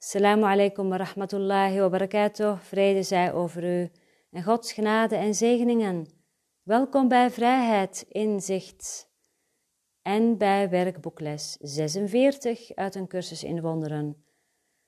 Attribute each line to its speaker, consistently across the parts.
Speaker 1: Assalamu alaikum wa rahmatullahi wa barakatuh. Vrede zij over u en Gods genade en zegeningen. Welkom bij Vrijheid Inzicht en bij werkboekles 46 uit een cursus in wonderen.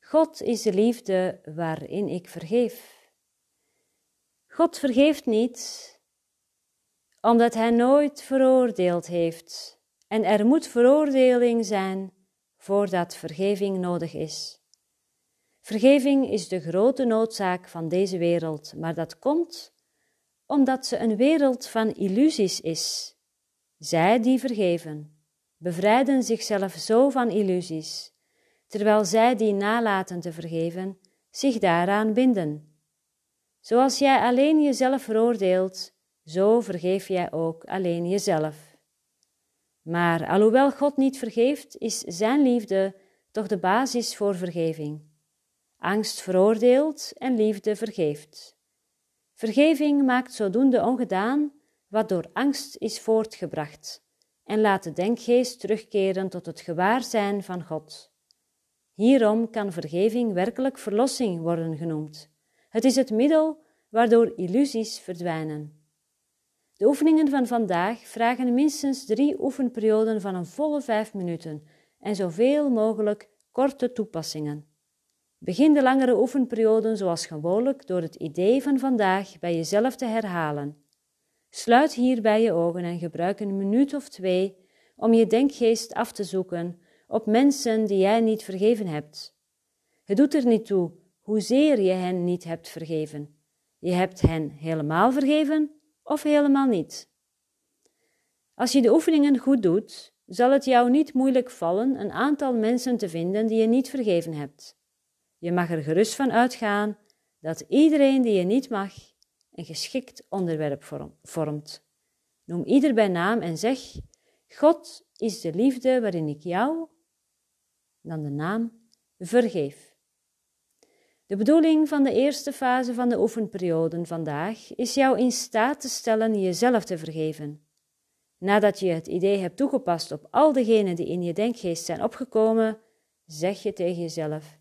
Speaker 1: God is de liefde waarin ik vergeef. God vergeeft niet omdat Hij nooit veroordeeld heeft en er moet veroordeling zijn voordat vergeving nodig is. Vergeving is de grote noodzaak van deze wereld, maar dat komt omdat ze een wereld van illusies is. Zij die vergeven, bevrijden zichzelf zo van illusies, terwijl zij die nalaten te vergeven, zich daaraan binden. Zoals jij alleen jezelf veroordeelt, zo vergeef jij ook alleen jezelf. Maar alhoewel God niet vergeeft, is Zijn liefde toch de basis voor vergeving. Angst veroordeelt en liefde vergeeft. Vergeving maakt zodoende ongedaan wat door angst is voortgebracht en laat de denkgeest terugkeren tot het gewaarzijn van God. Hierom kan vergeving werkelijk verlossing worden genoemd. Het is het middel waardoor illusies verdwijnen. De oefeningen van vandaag vragen minstens drie oefenperioden van een volle vijf minuten en zoveel mogelijk korte toepassingen. Begin de langere oefenperioden zoals gewoonlijk door het idee van vandaag bij jezelf te herhalen. Sluit hierbij je ogen en gebruik een minuut of twee om je denkgeest af te zoeken op mensen die jij niet vergeven hebt. Het doet er niet toe hoezeer je hen niet hebt vergeven. Je hebt hen helemaal vergeven of helemaal niet. Als je de oefeningen goed doet, zal het jou niet moeilijk vallen een aantal mensen te vinden die je niet vergeven hebt. Je mag er gerust van uitgaan dat iedereen die je niet mag een geschikt onderwerp vormt. Noem ieder bij naam en zeg: God is de liefde waarin ik jou, dan de naam, vergeef. De bedoeling van de eerste fase van de oefenperiode vandaag is jou in staat te stellen jezelf te vergeven. Nadat je het idee hebt toegepast op al degenen die in je denkgeest zijn opgekomen, zeg je tegen jezelf: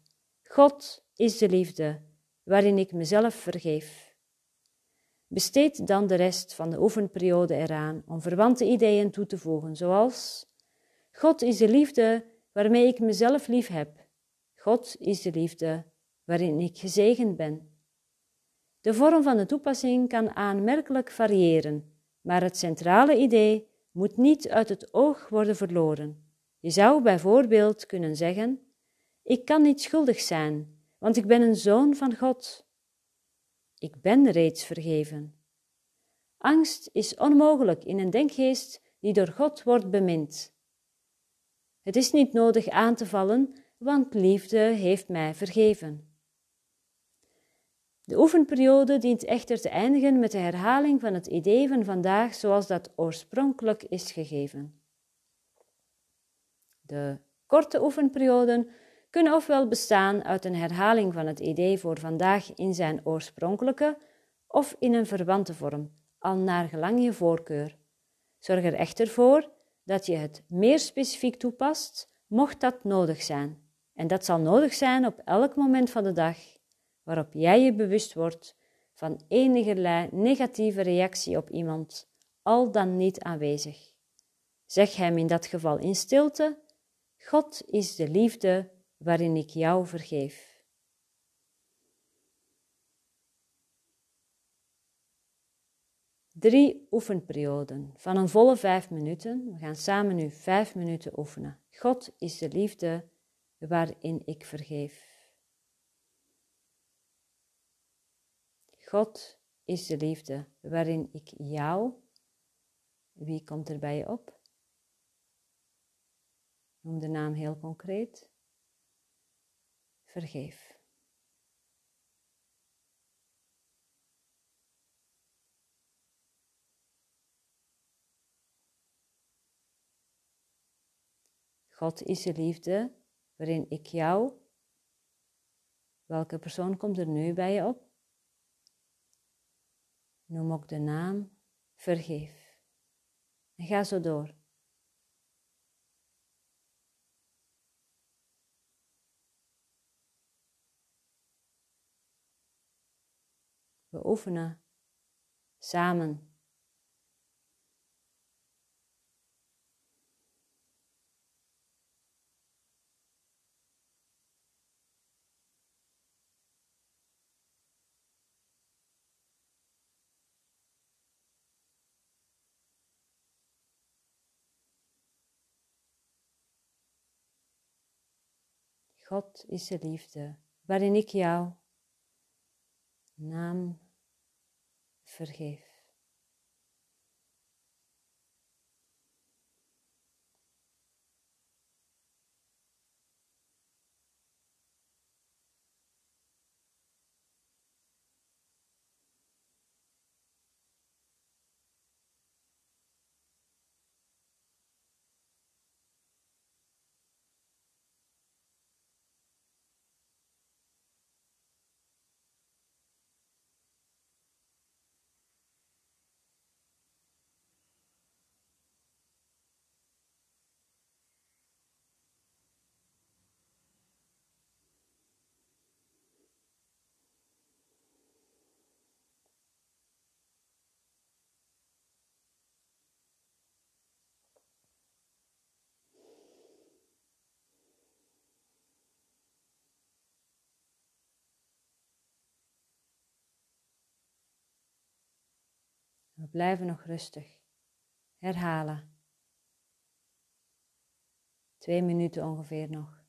Speaker 1: God is de liefde waarin ik mezelf vergeef. Besteed dan de rest van de oefenperiode eraan om verwante ideeën toe te voegen, zoals: God is de liefde waarmee ik mezelf lief heb. God is de liefde waarin ik gezegend ben. De vorm van de toepassing kan aanmerkelijk variëren, maar het centrale idee moet niet uit het oog worden verloren. Je zou bijvoorbeeld kunnen zeggen: ik kan niet schuldig zijn, want ik ben een zoon van God. Ik ben reeds vergeven. Angst is onmogelijk in een denkgeest die door God wordt bemind. Het is niet nodig aan te vallen, want liefde heeft mij vergeven. De oefenperiode dient echter te eindigen met de herhaling van het idee van vandaag zoals dat oorspronkelijk is gegeven. De korte oefenperioden kunnen ofwel bestaan uit een herhaling van het idee voor vandaag in zijn oorspronkelijke of in een verwante vorm, al naar gelang je voorkeur. Zorg er echter voor dat je het meer specifiek toepast, mocht dat nodig zijn. En dat zal nodig zijn op elk moment van de dag waarop jij je bewust wordt van enige negatieve reactie op iemand, al dan niet aanwezig. Zeg hem in dat geval in stilte: God is de liefde waarin ik jou vergeef. Drie oefenperioden van een volle vijf minuten. We gaan samen nu vijf minuten oefenen. God is de liefde waarin ik vergeef. God is de liefde waarin ik jou, wie komt er bij je op? Noem de naam heel concreet. Vergeef. God is de liefde waarin ik jou, welke persoon komt er nu bij je op? Noem ook de naam vergeef. En ga zo door. We oefenen samen. God is de liefde, waarin ik jou naam vergeef. We blijven nog rustig. Herhalen. Twee minuten ongeveer nog.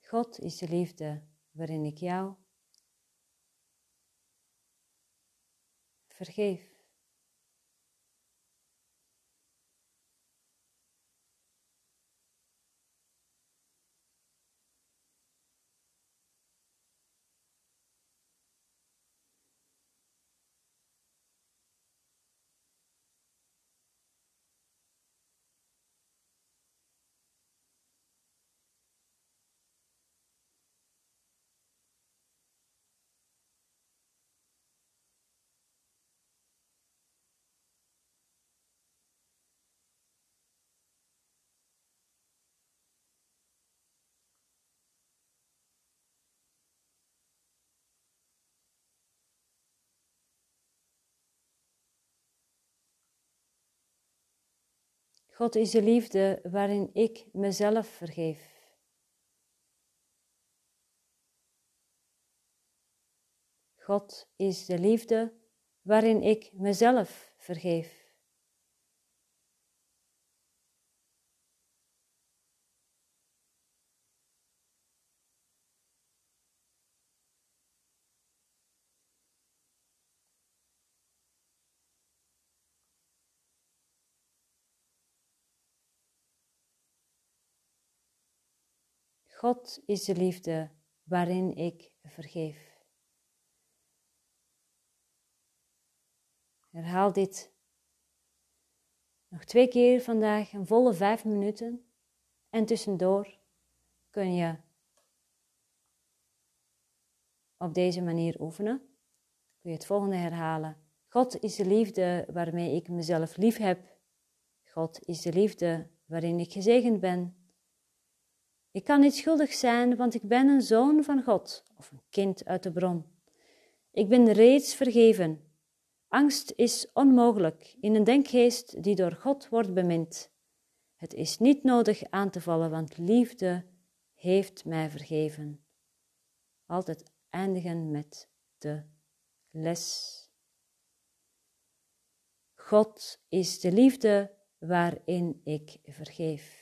Speaker 1: God is de liefde waarin ik jou vergeef. God is de liefde waarin ik mezelf vergeef. God is de liefde waarin ik mezelf vergeef. God is de liefde waarin ik vergeef. Herhaal dit nog twee keer vandaag, een volle vijf minuten. En tussendoor kun je op deze manier oefenen. Kun je het volgende herhalen. God is de liefde waarmee ik mezelf lief heb. God is de liefde waarin ik gezegend ben. Ik kan niet schuldig zijn, want ik ben een zoon van God of een kind uit de bron. Ik ben reeds vergeven. Angst is onmogelijk in een denkgeest die door God wordt bemind. Het is niet nodig aan te vallen, want liefde heeft mij vergeven. Altijd eindigen met de les. God is de liefde waarin ik vergeef.